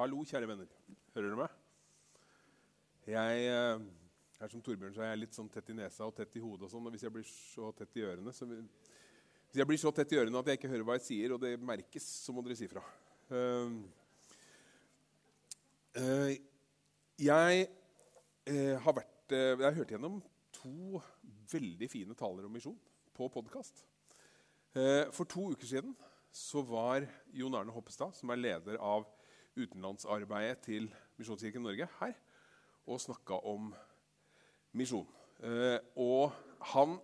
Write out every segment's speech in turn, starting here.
Hallo, kjære venner. Hører du meg? Jeg eh, er som Torbjørn, så er jeg litt sånn tett i nesa og tett i hodet. og sånn, og Hvis jeg blir så tett i ørene så, Hvis jeg blir så tett i ørene at jeg ikke hører hva jeg sier, og det merkes, så må dere si fra. Uh, uh, jeg uh, har vært Jeg har hørt gjennom to veldig fine taler om misjon på podkast. for to uker siden så var Jon Arne Hoppestad, som er leder av utenlandsarbeidet til Misjonskirken Norge, her og snakka om misjon. Eh, og han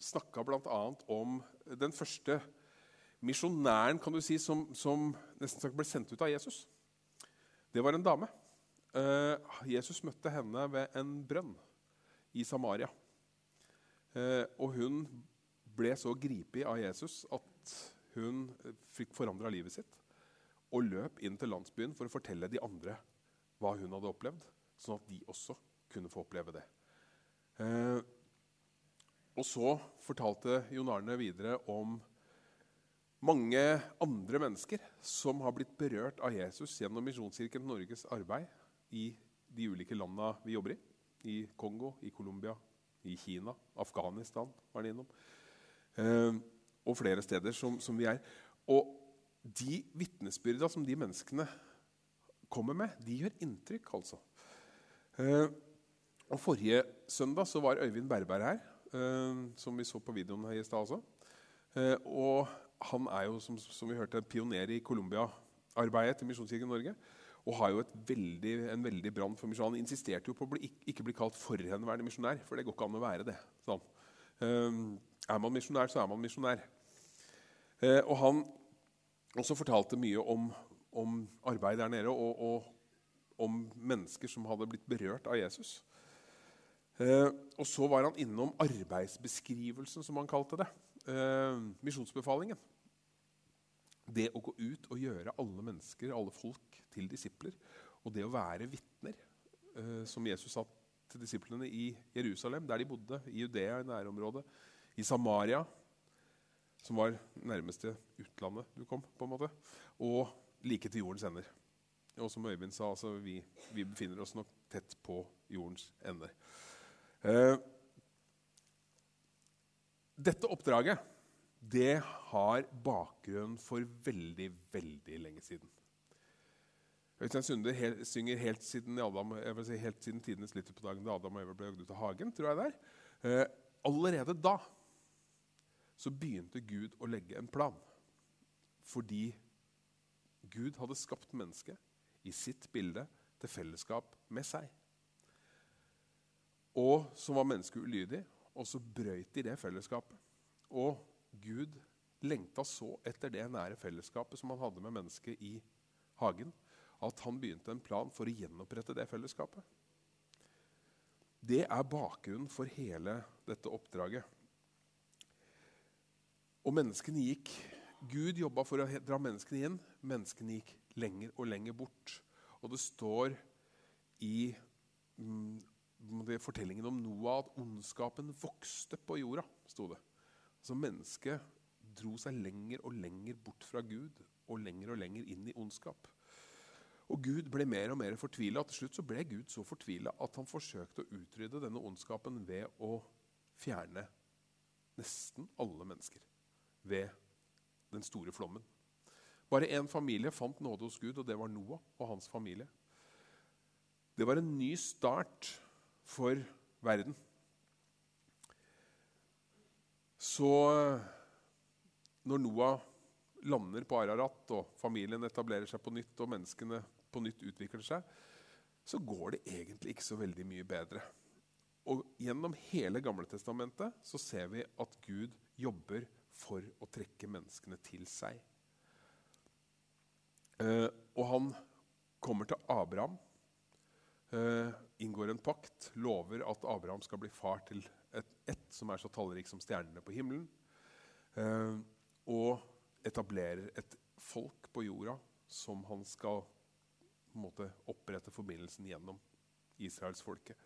snakka bl.a. om den første misjonæren kan du si, som, som, nesten ble sendt ut av Jesus. Det var en dame. Eh, Jesus møtte henne ved en brønn i Samaria. Eh, og hun ble så gripet av Jesus at hun fikk forandra livet sitt og løp inn til landsbyen for å fortelle de andre hva hun hadde opplevd, sånn at de også kunne få oppleve det. Eh, og så fortalte Jon Arne videre om mange andre mennesker som har blitt berørt av Jesus gjennom Misjonskirken Norges arbeid i de ulike landene vi jobber i. I Kongo, i Colombia, i Kina, Afghanistan var han innom. Eh, og flere steder som, som vi er. Og de vitnesbyrda som de menneskene kommer med, de gjør inntrykk, altså. Eh, og Forrige søndag så var Øyvind Berberg her, eh, som vi så på videoen her i stad også. Eh, og han er jo, som, som vi hørte, pioner i Colombia-arbeidet til Misjonskirken Norge. Og har jo veldig, en veldig brann for misjon. Han insisterte jo på å bli, ikke bli kalt forhenværende misjonær, for det går ikke an å være det. Sånn. Er man misjonær, så er man misjonær. Eh, og han også fortalte mye om, om arbeid der nede og, og, om mennesker som hadde blitt berørt av Jesus. Eh, og så var han innom arbeidsbeskrivelsen, som han kalte det. Eh, misjonsbefalingen. Det å gå ut og gjøre alle mennesker, alle folk, til disipler. Og det å være vitner, eh, som Jesus sa til disiplene i Jerusalem, der de bodde, i Judea, i nærområdet, i Samaria, som var nærmeste utlandet du kom, på en måte, og like til jordens ender. Og som Øyvind sa, altså, vi, vi, befinner oss nok tett på jordens ender. Eh, dette oppdraget det har bakgrunn for veldig, veldig lenge siden. Øystein Sunde hel, synger helt siden, si, helt siden tidenes lytter på dagen da Adam og Eva ble jagd ut av hagen. tror jeg det er. Eh, allerede da så begynte Gud å legge en plan. Fordi Gud hadde skapt mennesket i sitt bilde til fellesskap med seg. Og så var mennesket ulydig, og så brøyt de det fellesskapet. Og Gud lengta så etter det nære fellesskapet som han hadde med mennesket i hagen, at han begynte en plan for å gjenopprette det fellesskapet. Det er bakgrunnen for hele dette oppdraget. Og menneskene gikk Gud jobba for å dra menneskene inn. Menneskene gikk lenger og lenger bort. Og det står i mm, fortellingen om Noah at ondskapen vokste på jorda. Stod det. Så mennesket dro seg lenger og lenger bort fra Gud og lenger og lenger inn i ondskap. Og Gud ble mer og mer fortvila. Til slutt så ble Gud så fortvila at han forsøkte å utrydde denne ondskapen ved å fjerne nesten alle mennesker ved den store flommen. Bare én familie fant nåde hos Gud, og det var Noah og hans familie. Det var en ny start for verden. Så når Noah lander på Ararat, og familien etablerer seg på nytt, og menneskene på nytt utvikler seg, så går det egentlig ikke så veldig mye bedre. Og Gjennom hele Gamle Testamentet så ser vi at Gud jobber for å trekke menneskene til seg. Eh, og han kommer til Abraham, eh, inngår en pakt, lover at Abraham skal bli far til et ett som er så tallrik som stjernene på himmelen, eh, og etablerer et folk på jorda som han skal måte, opprette forbindelsen gjennom israelsfolket.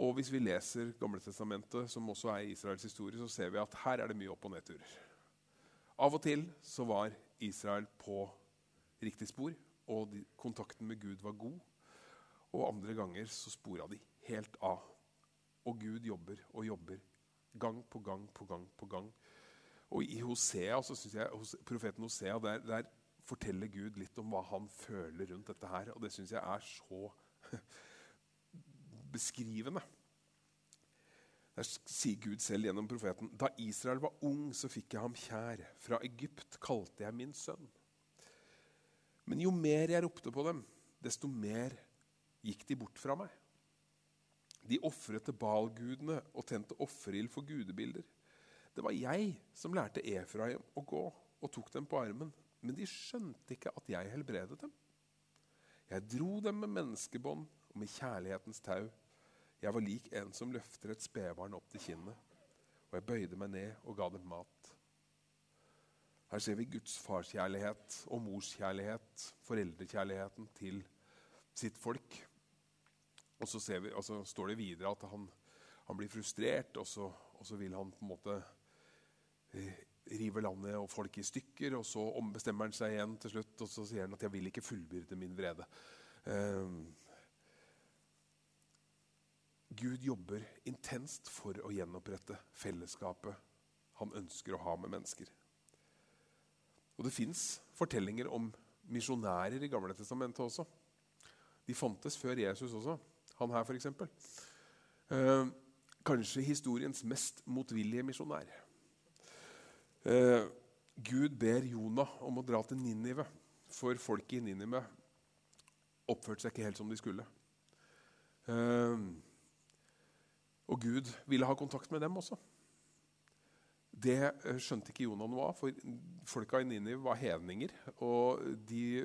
Og hvis vi leser Gamletestamentet, som også er Israels historie, så ser vi at her er det mye opp- og nedturer. Av og til så var Israel på riktig spor, og de, kontakten med Gud var god. Og andre ganger så spora de helt av. Og Gud jobber og jobber gang på gang på gang på gang. Og i Hosea, så synes jeg, hos profeten Hosea der, der, forteller Gud litt om hva han føler rundt dette her. Og det syns jeg er så beskrivende. Der sier Gud selv gjennom profeten.: Da Israel var ung, så fikk jeg ham kjær. Fra Egypt kalte jeg min sønn. Men jo mer jeg ropte på dem, desto mer gikk de bort fra meg. De ofret til Balgudene og tente offerild for gudebilder. Det var jeg som lærte Efraim å gå og tok dem på armen. Men de skjønte ikke at jeg helbredet dem. Jeg dro dem med menneskebånd og med kjærlighetens tau. Jeg var lik en som løfter et spedbarn opp til kinnet. Og jeg bøyde meg ned og ga dem mat. Her ser vi Guds farskjærlighet og morskjærlighet, foreldrekjærligheten til sitt folk. Og så, vi, og så står det videre at han, han blir frustrert, og så, og så, vil han på en måte eh, rive landet og folk i stykker. Og så ombestemmer han seg igjen til slutt, og så sier han at 'jeg vil ikke fullbyrde min vrede'. Eh, Gud jobber intenst for å gjenopprette fellesskapet han ønsker å ha med mennesker. Og Det fins fortellinger om misjonærer i Gamle testamentet også. De fantes før Jesus også. Han her, f.eks. Eh, kanskje historiens mest motvillige misjonær. Eh, Gud ber Jonah om å dra til Ninive, for folket i Ninive oppførte seg ikke helt som de skulle. Eh, og Gud ville ha kontakt med dem også. Det eh, skjønte ikke Jonah noe av, for folka i Ninive var hedninger. Og de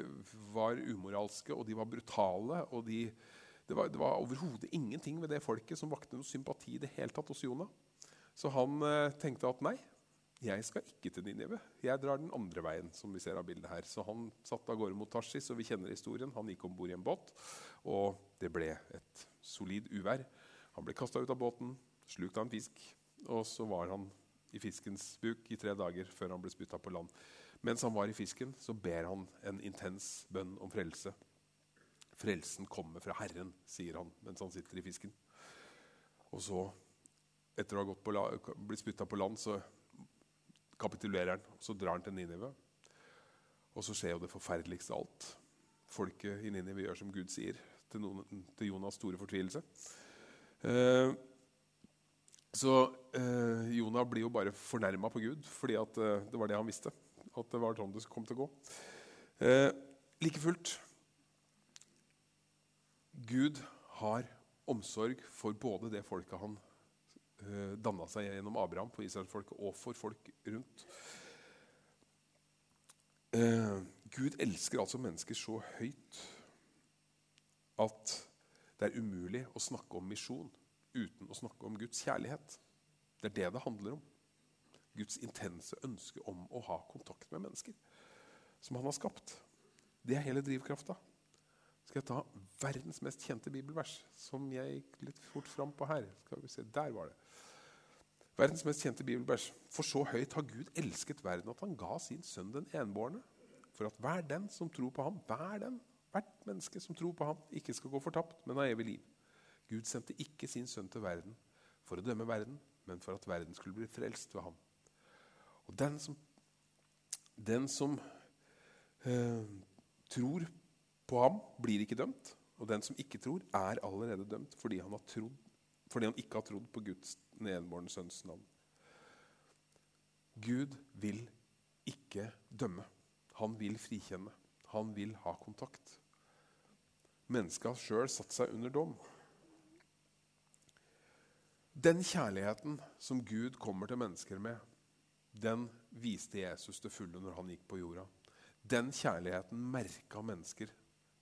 var umoralske, og de var brutale. og de, Det var, det var overhodet ingenting ved det folket som vakte noe sympati i det hele tatt hos Jonah. Så han eh, tenkte at nei, jeg skal ikke til Ninive. Jeg drar den andre veien. som vi ser av bildet her. Så han satt av gårde mot Tarsis, og vi kjenner historien. Han gikk om bord i en båt, og det ble et solid uvær. Han ble kasta ut av båten, slukt av en fisk, og så var han i fiskens buk i tre dager før han ble spytta på land. Mens han var i fisken, så ber han en intens bønn om frelse. Frelsen kommer fra Herren, sier han mens han sitter i fisken. Og så, etter å ha blitt spytta på land, så kapitulerer han. Så drar han til Ninive. Og så skjer jo det forferdeligste av alt. Folket i Ninive gjør som Gud sier, til, noen, til Jonas' store fortvilelse. Eh, så eh, Jonah blir jo bare fornærma på Gud fordi eh, det var det han visste. At det var sånn det kom til å gå. Like fullt Gud har omsorg for både det folket han danna seg gjennom Abraham, for israelsfolket, og for folk rundt. Gud elsker altså mennesker så høyt at det er umulig å snakke om misjon uten å snakke om Guds kjærlighet. Det er det det handler om. Guds intense ønske om å ha kontakt med mennesker som han har skapt. Det er hele drivkrafta. Skal jeg ta verdens mest kjente bibelvers, som jeg gikk litt fort fram på her. Skal vi se, Der var det. Verdens mest kjente bibelvers. For så høyt har Gud elsket verden at han ga sin sønn den enbårne, for at hver den som tror på ham, hver den, hvert menneske som tror på ham, ikke skal gå fortapt, men ha evig liv. Gud sendte ikke sin sønn til verden for å dømme verden, men for at verden skulle bli frelst ved ham. Og den som, den som eh, tror på ham, blir ikke dømt. Og den som ikke tror, er allerede dømt fordi han, trodd, fordi han ikke har trodd på Guds nedbårne sønns navn. Gud vil ikke dømme. Han vil frikjenne. Han vil ha kontakt. Mennesket har sjøl satt seg under dom. Den kjærligheten som Gud kommer til mennesker med, den viste Jesus til fulle når han gikk på jorda. Den kjærligheten merka mennesker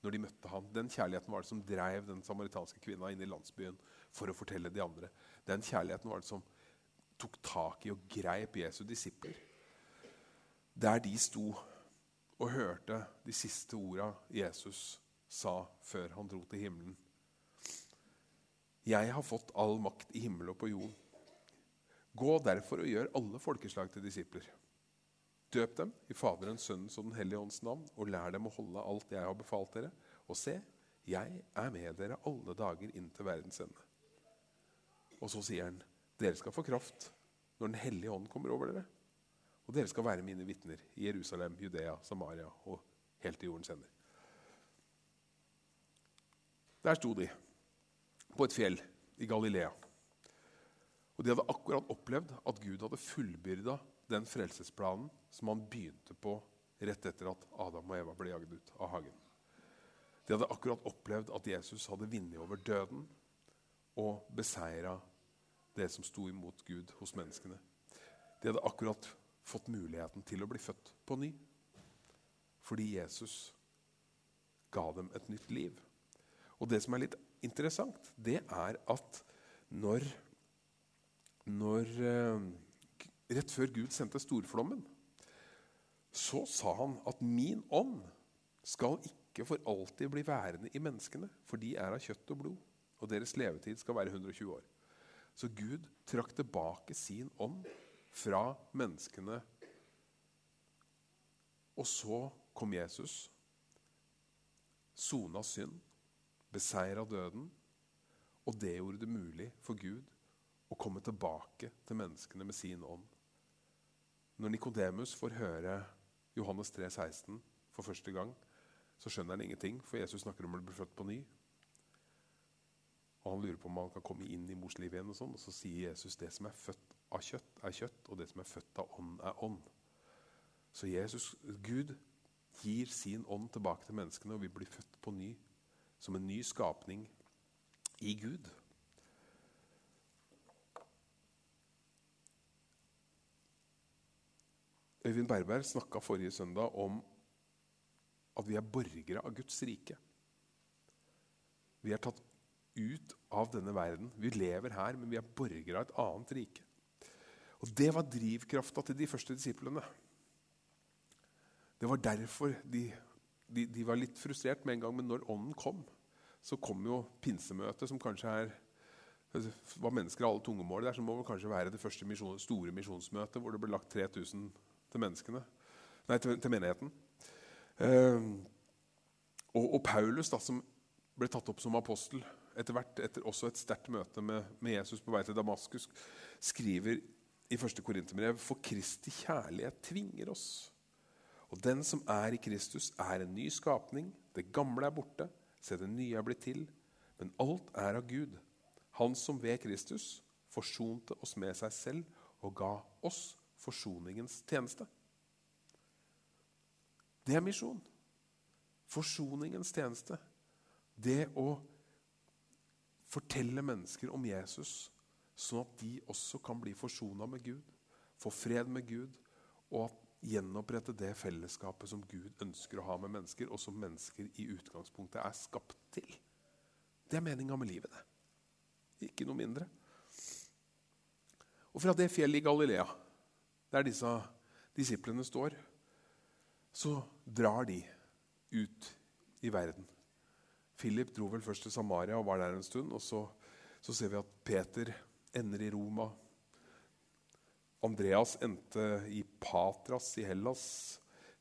når de møtte ham. Den kjærligheten var det som drev den samaritanske kvinna inn i landsbyen for å fortelle de andre. Den kjærligheten var det som tok tak i og greip Jesu disipler. Der de sto og hørte de siste orda Jesus sa før han dro til himmelen. 'Jeg har fått all makt i himmel og på jord.' Gå derfor og gjør alle folkeslag til disipler. Døp dem i Faderens, Sønnens og Den hellige ånds navn, og lær dem å holde alt jeg har befalt dere. Og se, jeg er med dere alle dager inn til verdens ende. Og så sier han, dere skal få kraft når Den hellige ånd kommer over dere. Og dere skal være mine vitner i Jerusalem, Judea, Samaria og helt til jordens ender. Der sto de, på et fjell i Galilea. Og De hadde akkurat opplevd at Gud hadde fullbyrda den frelsesplanen som han begynte på rett etter at Adam og Eva ble jaget ut av hagen. De hadde akkurat opplevd at Jesus hadde vunnet over døden og beseira det som sto imot Gud hos menneskene. De hadde akkurat fått muligheten til å bli født på ny. Fordi Jesus ga dem et nytt liv. Og det som er litt interessant, det er at når, når eh, Rett før Gud sendte storflommen, så sa han at 'min ånd skal ikke for alltid bli værende i menneskene', for de er av kjøtt og blod, og deres levetid skal være 120 år. Så Gud trakk tilbake sin ånd fra menneskene. Og så kom Jesus, sona synd, beseira døden. Og det gjorde det mulig for Gud å komme tilbake til menneskene med sin ånd. Når Nikodemus får høre Johannes 3, 16 for første gang, så skjønner han ingenting, for Jesus snakker om å bli født på ny. Og Han lurer på om han kan komme inn i mors liv igjen. Og sånn, og så sier Jesus det som er født av kjøtt, er kjøtt, og det som er født av ånd, er ånd. Så Jesus, Gud gir sin ånd tilbake til menneskene, og vi blir født på ny som en ny skapning i Gud. Øyvind Berberg snakka forrige søndag om at vi er borgere av Guds rike. Vi er tatt ut av denne verden. Vi lever her, men vi er borgere av et annet rike. Og Det var drivkrafta til de første disiplene. Det var derfor de, de, de, var litt frustrert med en gang, men når Ånden kom, så kom jo pinsemøtet, som kanskje er var mennesker av alle tungemål der, som må kanskje være det første misjon, store misjonsmøtet hvor det ble lagt 3000 til menneskene, nei, til, til menigheten. Eh, og, og, Paulus, da, som ble tatt opp som apostel etter hvert, etter også et sterkt møte med, med, Jesus på vei til Damaskus, skriver i 1. Korinterbrev For Kristi kjærlighet tvinger oss. Og den som er i Kristus, er en ny skapning. Det gamle er borte, se det nye er blitt til. Men alt er av Gud, Han som ved Kristus forsonte oss med seg selv og ga oss forsoningens tjeneste. Det er misjon. Forsoningens tjeneste. Det å fortelle mennesker om Jesus, sånn at de også kan bli forsona med Gud, få fred med Gud, og gjenopprette det fellesskapet som Gud ønsker å ha med mennesker, og som mennesker i utgangspunktet er skapt til. Det er meninga med livet, det. Ikke noe mindre. Og fra det fjellet i Galilea, der disse disiplene står, så drar de ut i verden. Philip dro vel først til Samaria og var der en stund. og Så, så ser vi at Peter ender i Roma. Andreas endte i Patras i Hellas.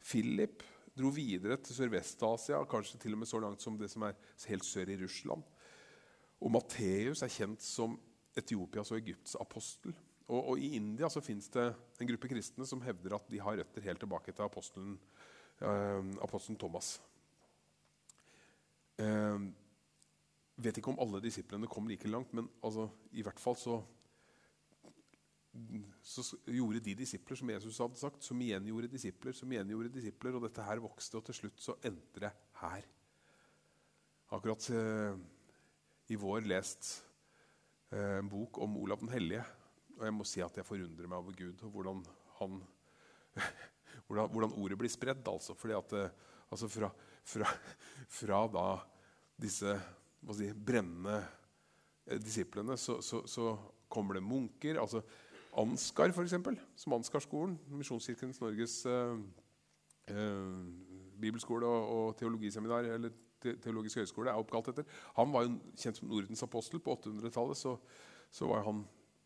Philip dro videre til Sørvest-Asia, kanskje til og med så langt som det som er helt sør i Russland. Og Matteus er kjent som Etiopias og Egypts apostel. Og, og I India så fins det en gruppe kristne som hevder at de har røtter helt tilbake til apostelen, eh, apostelen Thomas. Eh, vet ikke om alle disiplene kom like langt, men altså, i hvert fall så, så gjorde de disipler som Jesus hadde sagt, som igjen gjorde disipler, som igjen gjorde disipler, og dette her vokste, og til slutt så endte det her. Akkurat eh, i vår lest eh, en bok om Olav den hellige. Og jeg må si at jeg forundrer meg over Gud og hvordan, han, hvordan, hvordan ordet blir spredd. Altså, fordi at, eh, altså fra, fra, fra da disse si, brennende eh, disiplene, så, så, så, kommer det munker. altså Ansgar, f.eks., som Ansgarskolen, Misjonskirkens Norges eh, eh, bibelskole og, og, teologiseminar, eller te, teologisk høgskole, er oppkalt etter. Han var jo kjent som Nordens apostel. På 800-tallet så, så, var han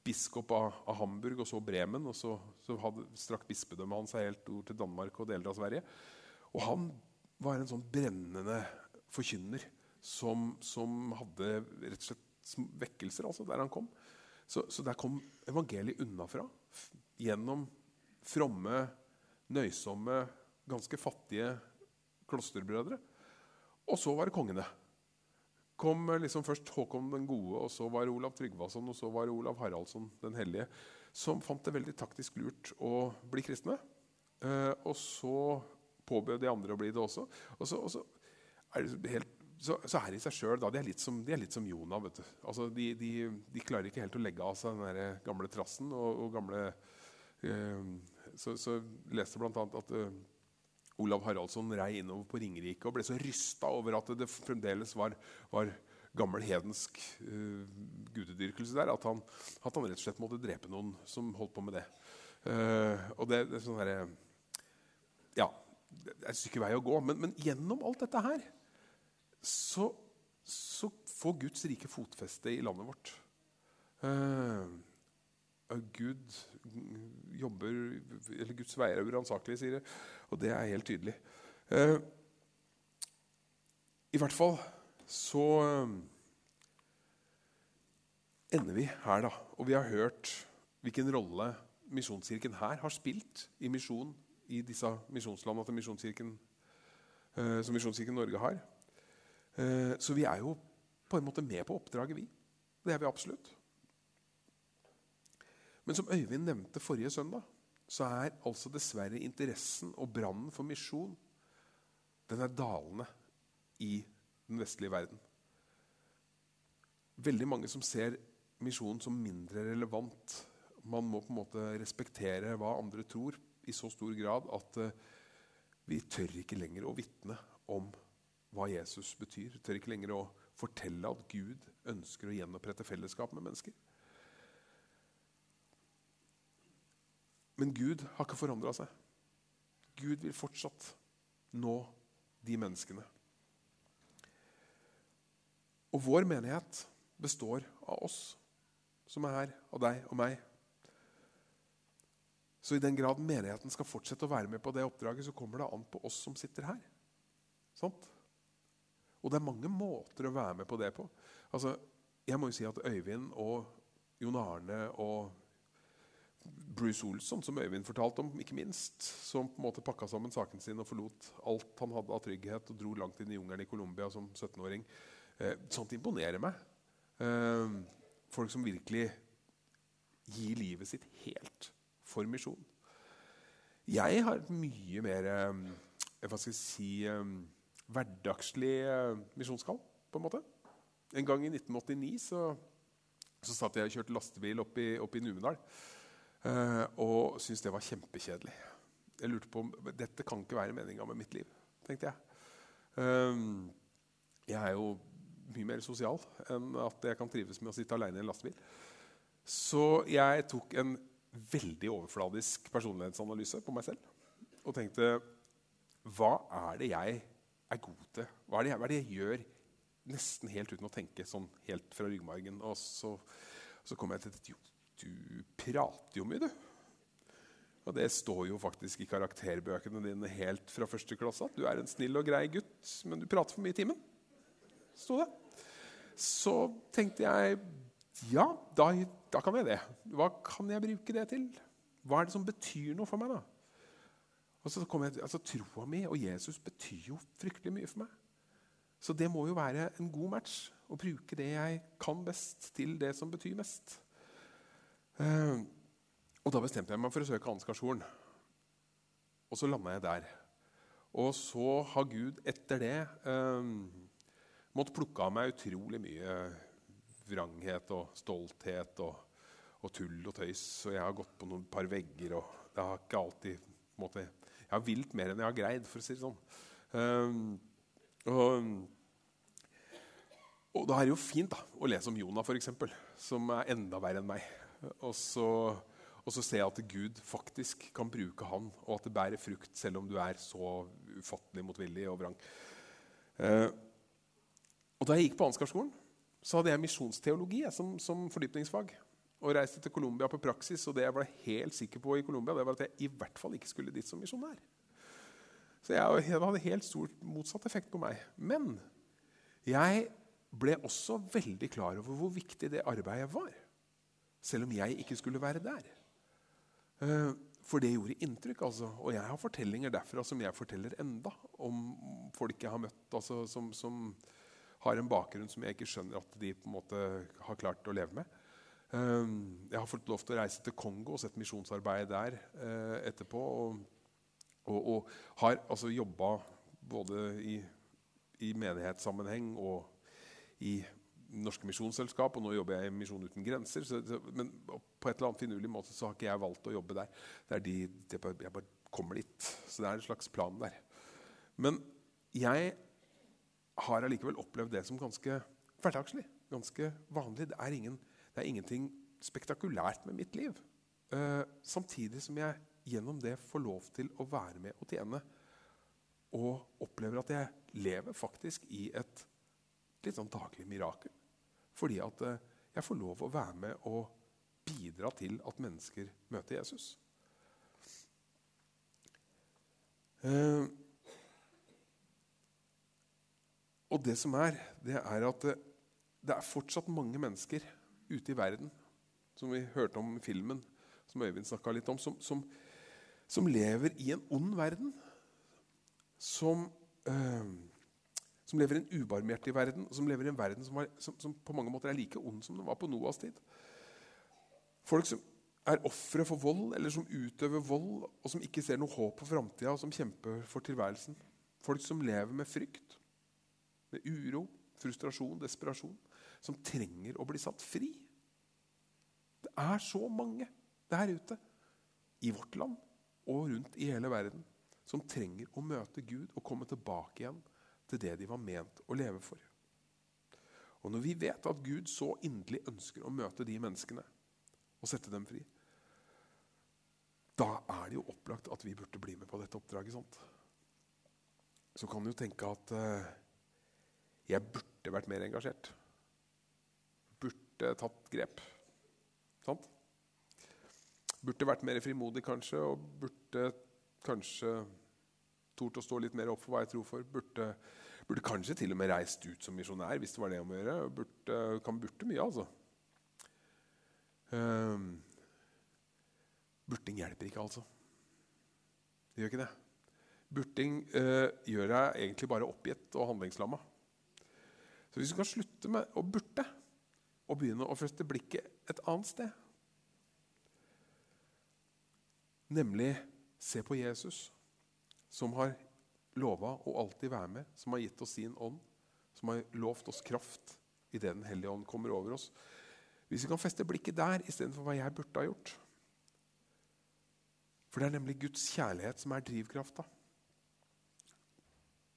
biskop av, av, Hamburg og så Bremen. Og så, så hadde, strakk bispedømmet hans seg helt ord til Danmark og deler av Sverige. Og han var en sånn brennende forkynner som, som hadde rett og slett vekkelser altså, der han kom. Så, så der kom evangeliet unnafra. Gjennom fromme, nøysomme, ganske fattige klosterbrødre. Og så var det kongene. kom liksom først Håkon den gode, og så var det Olav Tryggvason og så var det Olav Haraldsson den hellige, som fant det veldig taktisk lurt å bli kristne. Eh, og så påbød de andre å bli det også. Og så, og så er det helt så, så er de seg sjøl De, er litt som, de Jonah. vet du. Altså, de, de, de, klarer ikke helt å legge av seg den der gamle trassen. og, og gamle... Eh, så, så leste bl.a. at uh, Olav Haraldsson rei innover på Ringerike og ble så rysta over at det fremdeles var, var gammel hedensk uh, gudedyrkelse der, at han, at han, rett og slett måtte drepe noen som holdt på med det. Uh, og det, det, er sånn her, Ja, det er et stykke vei å gå. Men, men gjennom alt dette her så, så, får Guds rike fotfeste i landet vårt. Uh, Gud jobber, eller Guds veier er uransakelige, sier det. Og det er helt tydelig. Uh, I hvert fall så uh, ender vi her, da. Og vi har hørt hvilken rolle Misjonskirken her har spilt i misjon i disse misjonslandene til Misjonskirken, uh, som Misjonskirken Norge har. Eh, så vi er jo på en måte med på oppdraget, vi. Det er vi absolutt. Men som Øyvind nevnte forrige søndag, så er altså dessverre interessen og brannen for misjon den er dalende i den vestlige verden. Veldig mange som ser misjonen som mindre relevant. Man må på en måte respektere hva andre tror, i så stor grad at uh, vi tør ikke lenger å vitne om hva Jesus betyr. Tør ikke lenger å fortelle at Gud ønsker å gjenopprette fellesskap med mennesker. Men Gud har ikke forandra seg. Gud vil fortsatt nå de menneskene. Og vår menighet består av oss som er her, av deg og meg. Så i den grad menigheten skal fortsette å være med på det oppdraget, så kommer det an på oss som sitter her. Sant? Og det er mange måter å være med på det på. Altså, jeg må jo si at Øyvind og Jon Arne og Bruce Olsson, som Øyvind fortalte om, ikke minst, som på en måte pakka sammen saken sin og forlot alt han hadde av trygghet og dro langt inn i jungelen i Colombia som 17-åring. Eh, sånt imponerer meg. Eh, folk som virkelig gir livet sitt helt for misjon. Jeg har mye mer eh, hva skal jeg si, eh, hverdagslig eh, misjonskall. på en måte. En gang i 1989 så, så satt jeg og kjørte lastebil opp i, opp i Numedal eh, og syntes det var kjempekjedelig. Jeg lurte på om dette kan ikke være meninga med mitt liv. tenkte jeg. Um, jeg er jo mye mer sosial enn at jeg kan trives med å sitte alene i en lastebil. Så jeg tok en veldig overfladisk personlighetsanalyse på meg selv og tenkte Hva er det jeg er god til. Hva er, det, hva er det jeg gjør nesten helt uten å tenke sånn helt fra ryggmargen? Og så, så kommer jeg til at jo, du prater jo mye, du. Og det står jo faktisk i karakterbøkene dine helt fra første klasse at du er en snill og grei gutt, men du prater for mye i timen. Sto det. Så tenkte jeg ja, da, da kan jeg det. Hva kan jeg bruke det til? Hva er det som betyr noe for meg, da? Og så kom jeg, altså Troa mi og Jesus betyr jo fryktelig mye for meg. Så det må jo være en god match å bruke det jeg kan best, til det som betyr mest. Uh, og da bestemte jeg meg for å søke Ansgarskolen. Og så landa jeg der. Og så har Gud etter det uh, måttet plukke av meg utrolig mye vranghet og stolthet og, og, tull og tøys. Og jeg har gått på noen par vegger, og det har ikke alltid måte, jeg har vilt mer enn jeg har greid, for å si det sånn. Uh, og, og, da er det jo fint da, å lese om Jonah, f.eks., som er enda verre enn meg. Og så, og så ser jeg at Gud faktisk kan bruke han, og at det bærer frukt, selv om du er så ufattelig motvillig og vrang. Uh, og Da jeg gikk på Ansgarskolen, så hadde jeg misjonsteologi som, som fordypningsfag. Og reiste til Colombia på praksis. Og det jeg var helt sikker på i Colombia, det var at jeg i hvert fall ikke skulle dit som misjonær. Så jeg, det hadde helt stor motsatt effekt på meg. Men jeg ble også veldig klar over hvor viktig det arbeidet var. Selv om jeg ikke skulle være der. Eh, for det gjorde inntrykk. altså. Og jeg har fortellinger derfra som jeg forteller enda. Om folk jeg har møtt altså, som, som, har en bakgrunn som jeg ikke skjønner at de på en måte har klart å leve med. Eh, jeg har fått lov til å reise til Kongo og sett misjonsarbeidet der eh, etterpå. Og, og, og har altså jobba både i, i menighetssammenheng og i Norske Misjonsselskap, og nå jobber jeg i Misjon uten grenser. Så, så, men på et eller annet finurlig måte så har ikke jeg valgt å jobbe der. Det er de, det jeg bare kommer dit. Så det er en slags plan der. Men jeg har allikevel opplevd det som ganske hverdagslig. Ganske vanlig. Det er, ingen, det er ingenting spektakulært med mitt liv. Uh, samtidig som jeg gjennom det får lov til å være med og tjene. Og opplever at jeg lever faktisk i et litt sånn daglig mirakel. Fordi at uh, jeg får lov å være med og bidra til at mennesker møter Jesus. Uh, og det som er, det er at det, er fortsatt mange mennesker ute i verden, som vi hørte om i filmen, som Øyvind snakka litt om, som, som, som, lever i en ond verden. Som øh, som lever i en ubarmhjertig verden, som lever i en verden som, var, som, på mange måter er like ond som den var på Noas tid. Folk som er ofre for vold, eller som utøver vold, og som ikke ser noe håp på framtida, og som kjemper for tilværelsen. Folk som lever med frykt, med uro, frustrasjon, desperasjon. Som trenger å bli satt fri. Det er så mange der ute, i vårt land og rundt i hele verden, som trenger å møte Gud og komme tilbake igjen til det de var ment å leve for. Og Når vi vet at Gud så inderlig ønsker å møte de menneskene og sette dem fri, da er det jo opplagt at vi burde bli med på dette oppdraget. sant? Så kan du jo tenke at uh, jeg burde vært mer engasjert. Burde tatt grep. Sant? Burde vært mer frimodig, kanskje, og burde kanskje tort å stå litt mer opp for hva jeg tror for. Burde, burde kanskje til og med reist ut som misjonær hvis det var det om å gjøre. Burde, kan burde mye, altså. Um, burting hjelper ikke, altså. Det gjør ikke det. Burting uh, gjør deg egentlig bare oppgitt og handlingslamma. Så hvis du kan slutte med å burte og begynne å feste blikket et annet sted Nemlig se på Jesus som har lova å alltid være med, som har gitt oss sin ånd, som har lovt oss kraft idet Den hellige ånd kommer over oss. Hvis vi kan feste blikket der istedenfor hva jeg burde ha gjort For det er nemlig Guds kjærlighet som er drivkrafta.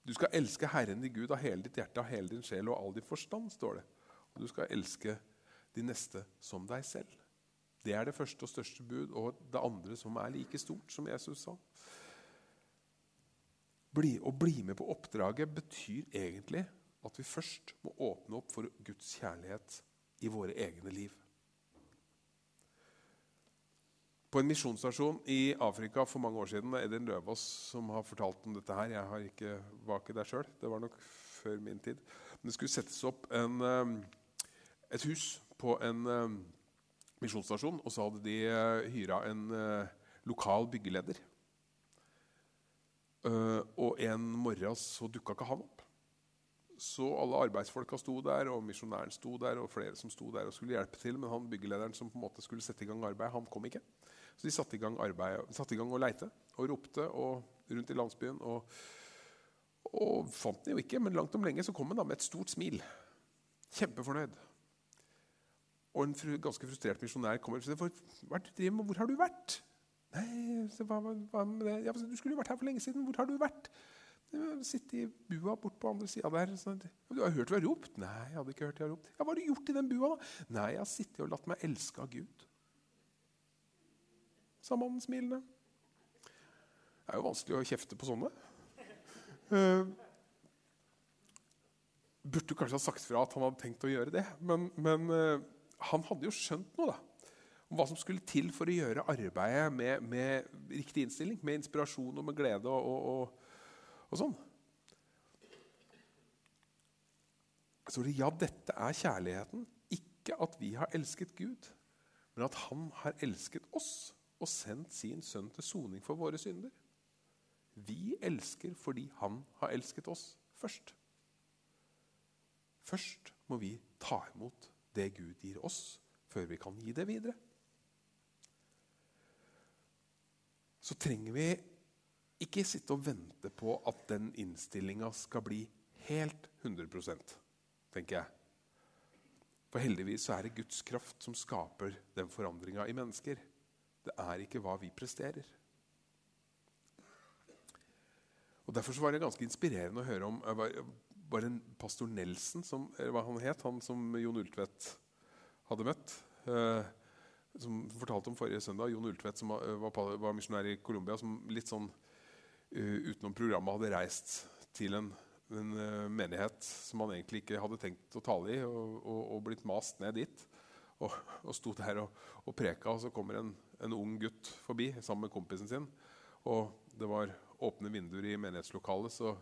Du skal elske Herren din Gud av hele ditt hjerte, av hele din sjel og all din forstand. står det. Du skal elske de neste som deg selv. Det er det første og største bud, og det andre som er like stort, som Jesus sa. Bli, å bli med på oppdraget betyr egentlig at vi først må åpne opp for Guds kjærlighet i våre egne liv. På en misjonsstasjon i Afrika for mange år siden det er Edin Løvaas som har fortalt om dette. her. Jeg ikke, var ikke der sjøl. Det var nok før min tid. Men det skulle settes opp en, um, et hus på en um, misjonsstasjon. Og så hadde de uh, hyra en uh, lokal byggeleder. Og en morgen så dukka ikke han opp. Så alle arbeidsfolka sto der, og misjonæren sto der, og flere som sto der og skulle hjelpe til. Men han byggelederen som på en måte skulle sette i gang arbeid, han kom ikke. Så de satte i gang, arbeid, satte i gang og leite og ropte og rundt i landsbyen. Og, og fant den jo ikke, men langt om lenge så kom han da med et stort smil. Kjempefornøyd. Og en fru, ganske frustrert misjonær kommer og sier driver med? Hvor har du vært? Nei, hva, hva med det? Ja, du skulle jo vært her for lenge siden. Hvor har du vært? Sitte i bua bort på andre sida der. Sånn. Du har hørt vi har ropt? Nei, jeg hadde ikke hørt jeg har ropt. Ja, Hva har du gjort i den bua, da? Nei, jeg har sittet og latt meg elske av Gud. Sa mannen smilende. Det er jo vanskelig å kjefte på sånne. Uh, burde du kanskje ha sagt fra at han hadde tenkt å gjøre det, men, men uh, han hadde jo skjønt noe, da. om hva som skulle til for å gjøre arbeidet med, med riktig innstilling, med inspirasjon og med glede og, og, og, sånn. Så det, ja, dette er kjærligheten. Ikke at vi har elsket Gud, men at Han har elsket oss og sendt sin sønn til soning for våre synder. Vi elsker fordi Han har elsket oss først. Først må vi ta imot det Gud gir oss, før vi kan gi det videre. Så trenger vi ikke sitte og vente på at den innstillinga skal bli helt 100% tenker jeg. For heldigvis så er det Guds kraft som skaper den forandringa i mennesker. Det er ikke hva vi presterer. Og Derfor var det ganske inspirerende å høre om var en pastor Nelson, som, hva han het, han som Jon Ultvedt hadde møtt. Eh, som fortalte om forrige søndag. Jon Ultvedt, som var, var misjonær i Colombia, som litt sånn uh, utenom programmet hadde reist til en, en uh, menighet som han egentlig ikke hadde tenkt å tale i, og, og, og blitt mast ned dit. Og, og sto der og, og preka, og så kommer en, en ung gutt forbi sammen med kompisen sin. Og det var åpne vinduer i menighetslokalet, så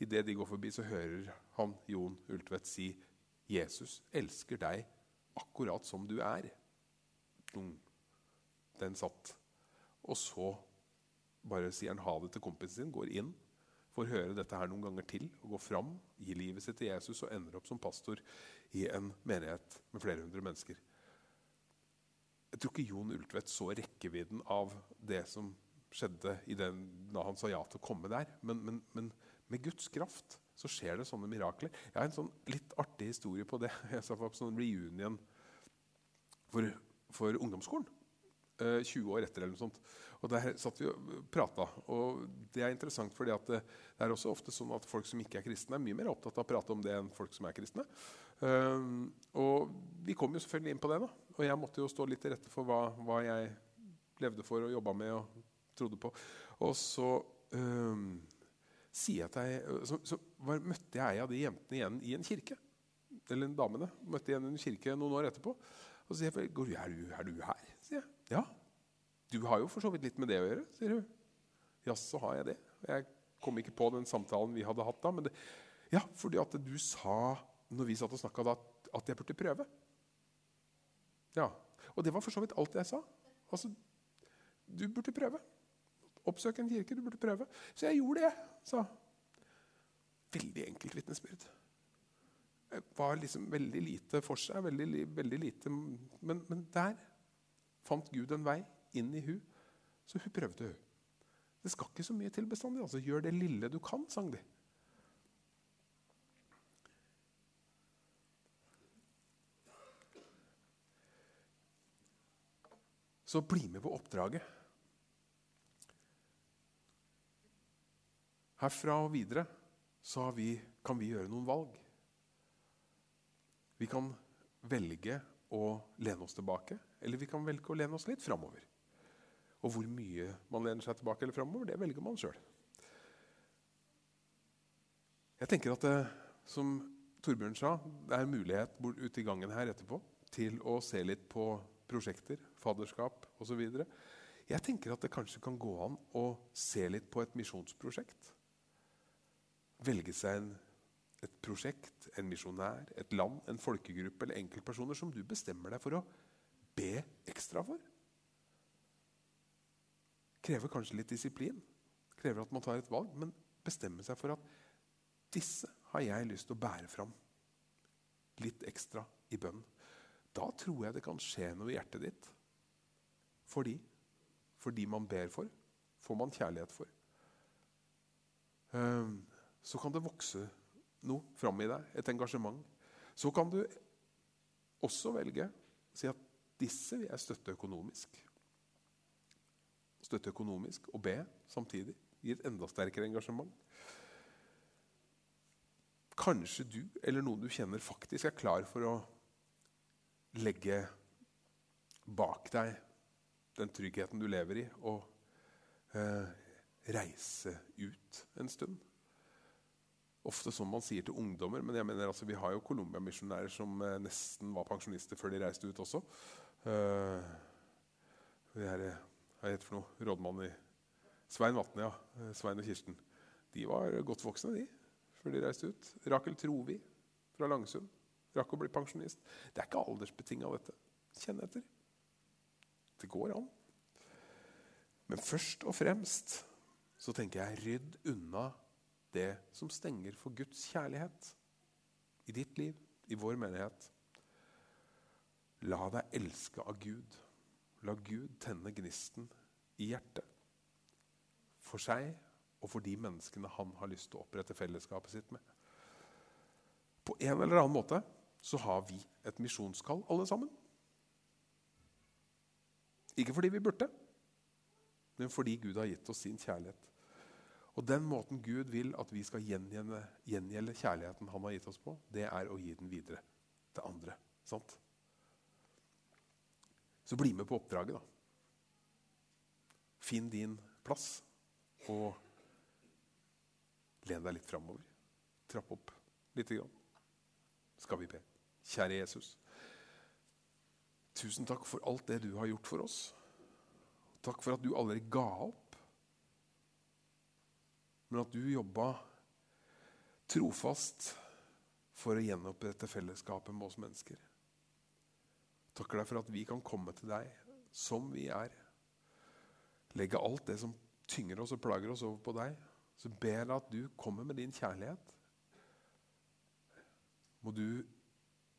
idet de går forbi, så hører han Jon Ultvedt si 'Jesus elsker deg akkurat som du er'. Den satt. Og så bare sier han ha det til kompisen sin, går inn, får høre dette her noen ganger til, og går fram, gir livet sitt til Jesus og ender opp som pastor i en menighet med flere hundre mennesker. Jeg tror ikke Jon Ultvedt så rekkevidden av det som skjedde den, da han sa ja til å komme der. Men, men, men, med Guds kraft så skjer det sånne mirakler. Jeg har en sånn litt artig historie på det. Jeg sa på sånn reunion for, for ungdomsskolen. Eh, 20 år etter eller noe sånt. Og Der satt vi og prata. Og det er interessant, fordi det, det, er også ofte sånn at folk som ikke er kristne, er mye mer opptatt av å prate om det enn folk som er kristne. Um, og vi kom jo selvfølgelig inn på det. da. Og jeg måtte jo stå litt til rette for hva, hva jeg levde for og jobba med. og trodde på. Og så um, sier at jeg, så, så var, møtte jeg ei av de jentene igjen i en kirke. Eller en damene. Møtte igjen i en kirke noen år etterpå. Og så sier jeg, er du, er du her? sier jeg. Ja. Du har jo for så vidt litt med det å gjøre, sier hun. Jaså, har jeg det? Jeg kom ikke på den samtalen vi hadde hatt da. Men det, ja, fordi at du sa når vi satt og snakka da, at jeg burde prøve. Ja. Og det var for så vidt alt jeg sa. Altså, du burde prøve. Oppsøk en kirke. Du burde prøve. Så jeg gjorde det, sa Veldig enkelt vitnesbyrd. Det var liksom veldig lite for seg, veldig, veldig lite, men, men, der fant Gud en vei inn i hun, så hun prøvde. hun. Det skal ikke så mye til bestandig. altså Gjør det lille du kan, sang de. Så bli med på oppdraget. Herfra og videre så vi, kan vi gjøre noen valg. Vi kan velge å lene oss tilbake, eller vi kan velge å lene oss litt framover. Og hvor mye man lener seg tilbake eller framover, det velger man sjøl. Jeg tenker at det, som Torbjørn sa, det er mulighet ute i gangen her etterpå til å se litt på prosjekter, fadderskap osv. Jeg tenker at det kanskje kan gå an å se litt på et misjonsprosjekt velge seg en, et prosjekt, en misjonær, et land, en folkegruppe eller enkeltpersoner som du bestemmer deg for å be ekstra for. Krever kanskje litt disiplin, krever at man tar et valg, men bestemme seg for at disse har jeg lyst til å bære fram litt ekstra i bønn. Da tror jeg det kan skje noe i hjertet ditt. Fordi, fordi man ber for, får man kjærlighet for. Um, så kan det vokse noe fram i deg, et engasjement. Så kan du også velge å si at disse vil jeg støtte økonomisk. Støtte økonomisk og be samtidig. Gi et enda sterkere engasjement. Kanskje du eller noen du kjenner, faktisk er klar for å legge bak deg den tryggheten du lever i, og eh, reise ut en stund ofte som man sier til ungdommer. Men jeg mener altså, vi har jo Colombia-misjonærer som eh, nesten var pensjonister før de reiste ut også. Uh, Hva heter for noe? Rådmann i Svein Vatne, ja. Eh, Svein og Kirsten. De var godt voksne, de, før de reiste ut. Rakel Trovi fra Langsund rakk å bli pensjonist. Det er ikke aldersbetinga, dette. Kjenn etter. Det går an. Men først og fremst så tenker jeg rydd unna det som stenger for Guds kjærlighet i ditt liv, i vår menighet. La deg elske av Gud. La Gud tenne gnisten i hjertet. For seg og for de menneskene han har lyst til å opprette fellesskapet sitt med. På en eller annen måte så har vi et misjonskall, alle sammen. Ikke fordi vi burde, men fordi Gud har gitt oss sin kjærlighet. Og Den måten Gud vil at vi skal gjengjelde, gjengjelde kjærligheten han har gitt oss på, det er å gi den videre til andre. Sant? Så bli med på oppdraget, da. Finn din plass, og len deg litt framover. Trapp opp lite grann. Skal vi be. Kjære Jesus. Tusen takk for alt det du har gjort for oss. Takk for at du aldri ga opp, men at du jobba trofast for å gjenopprette fellesskapet med oss mennesker. Takker deg for at vi kan komme til deg som vi er. Legge alt det som tynger oss og plager oss, over på deg. Så ber jeg at du kommer med din kjærlighet. Må du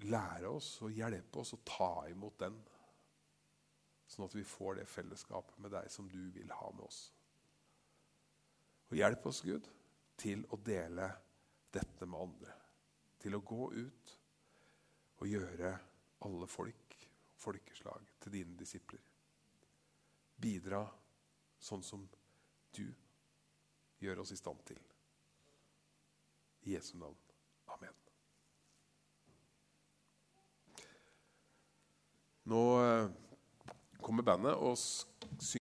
lære oss og hjelpe oss å ta imot den, sånn at vi får det fellesskapet med deg som du vil ha med oss. Og hjelp oss, Gud, til å dele dette med andre. Til å gå ut og gjøre alle folk folkeslag til dine disipler. Bidra sånn som du gjør oss i stand til. I Jesu navn. Amen. Nå eh, kommer bandet og